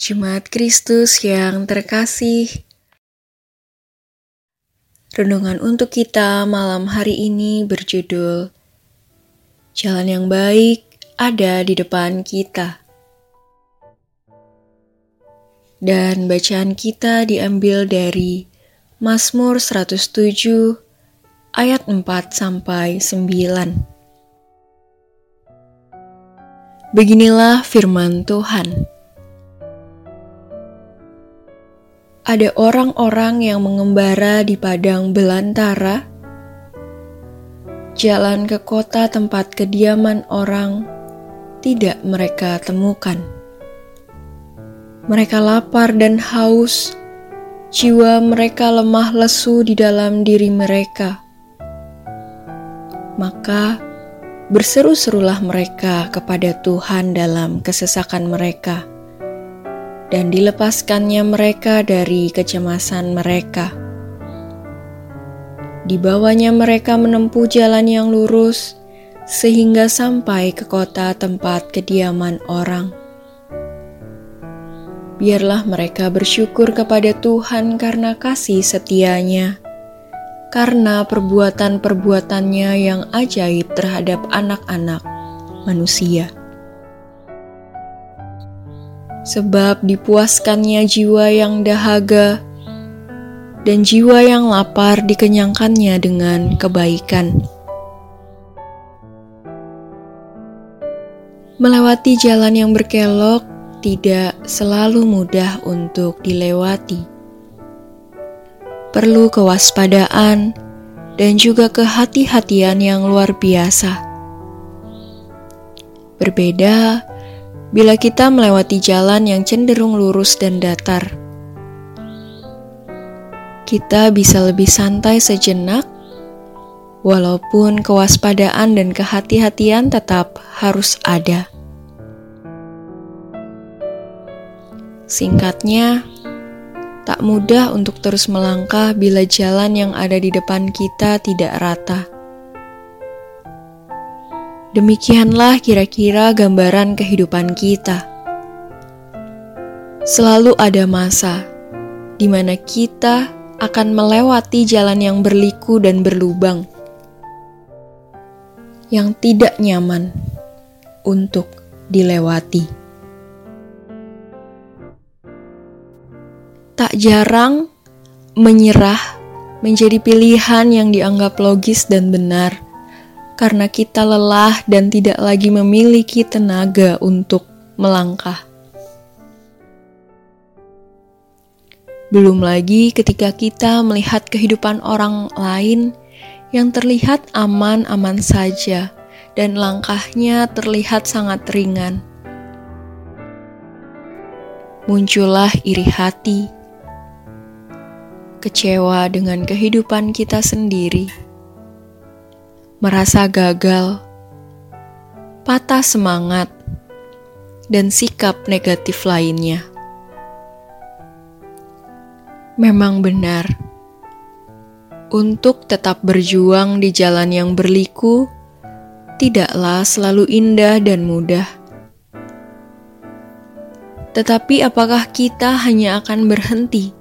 Jemaat Kristus yang terkasih, renungan untuk kita malam hari ini berjudul "Jalan yang Baik Ada di Depan Kita", dan bacaan kita diambil dari Mazmur 107 ayat 4 sampai 9. Beginilah firman Tuhan. Ada orang-orang yang mengembara di padang belantara, jalan ke kota tempat kediaman orang tidak mereka temukan. Mereka lapar dan haus, jiwa mereka lemah lesu di dalam diri mereka. Maka berseru-serulah mereka kepada Tuhan dalam kesesakan mereka dan dilepaskannya mereka dari kecemasan mereka. Dibawanya mereka menempuh jalan yang lurus sehingga sampai ke kota tempat kediaman orang. Biarlah mereka bersyukur kepada Tuhan karena kasih setianya, karena perbuatan-perbuatannya yang ajaib terhadap anak-anak manusia sebab dipuaskannya jiwa yang dahaga dan jiwa yang lapar dikenyangkannya dengan kebaikan. Melewati jalan yang berkelok tidak selalu mudah untuk dilewati. Perlu kewaspadaan dan juga kehati-hatian yang luar biasa. Berbeda bila kita melewati jalan yang cenderung lurus dan datar. Kita bisa lebih santai sejenak, walaupun kewaspadaan dan kehati-hatian tetap harus ada. Singkatnya, tak mudah untuk terus melangkah bila jalan yang ada di depan kita tidak rata. Demikianlah kira-kira gambaran kehidupan kita. Selalu ada masa di mana kita akan melewati jalan yang berliku dan berlubang, yang tidak nyaman untuk dilewati. Tak jarang menyerah menjadi pilihan yang dianggap logis dan benar karena kita lelah dan tidak lagi memiliki tenaga untuk melangkah. Belum lagi ketika kita melihat kehidupan orang lain yang terlihat aman-aman saja dan langkahnya terlihat sangat ringan. Muncullah iri hati, kecewa dengan kehidupan kita sendiri merasa gagal, patah semangat, dan sikap negatif lainnya. Memang benar, untuk tetap berjuang di jalan yang berliku tidaklah selalu indah dan mudah. Tetapi, apakah kita hanya akan berhenti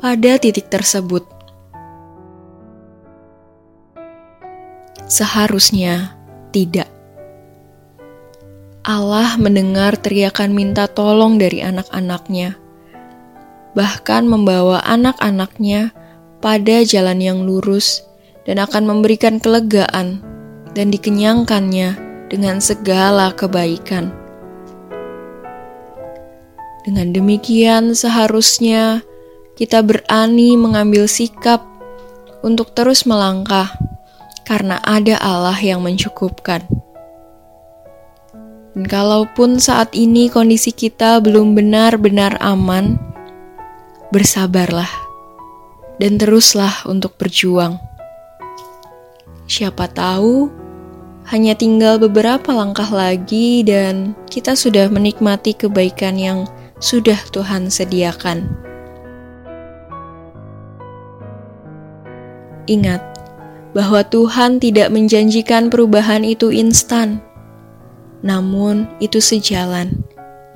pada titik tersebut? Seharusnya tidak. Allah mendengar teriakan minta tolong dari anak-anaknya, bahkan membawa anak-anaknya pada jalan yang lurus dan akan memberikan kelegaan dan dikenyangkannya dengan segala kebaikan. Dengan demikian, seharusnya kita berani mengambil sikap untuk terus melangkah karena ada Allah yang mencukupkan. Dan kalaupun saat ini kondisi kita belum benar-benar aman, bersabarlah dan teruslah untuk berjuang. Siapa tahu hanya tinggal beberapa langkah lagi dan kita sudah menikmati kebaikan yang sudah Tuhan sediakan. Ingat, bahwa Tuhan tidak menjanjikan perubahan itu instan, namun itu sejalan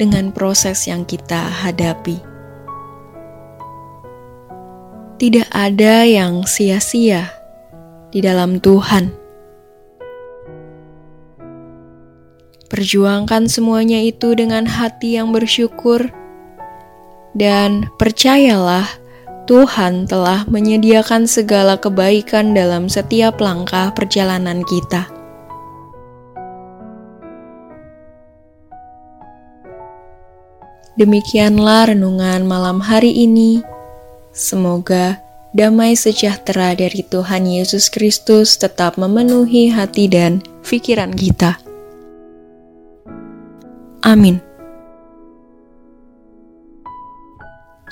dengan proses yang kita hadapi. Tidak ada yang sia-sia di dalam Tuhan. Perjuangkan semuanya itu dengan hati yang bersyukur, dan percayalah Tuhan telah menyediakan segala kebaikan dalam setiap langkah perjalanan kita. Demikianlah renungan malam hari ini. Semoga damai sejahtera dari Tuhan Yesus Kristus tetap memenuhi hati dan pikiran kita. Amin.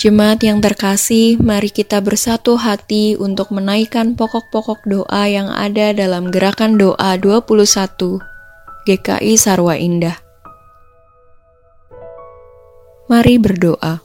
Jemaat yang terkasih, mari kita bersatu hati untuk menaikkan pokok-pokok doa yang ada dalam gerakan doa 21 GKI Sarwa Indah. Mari berdoa.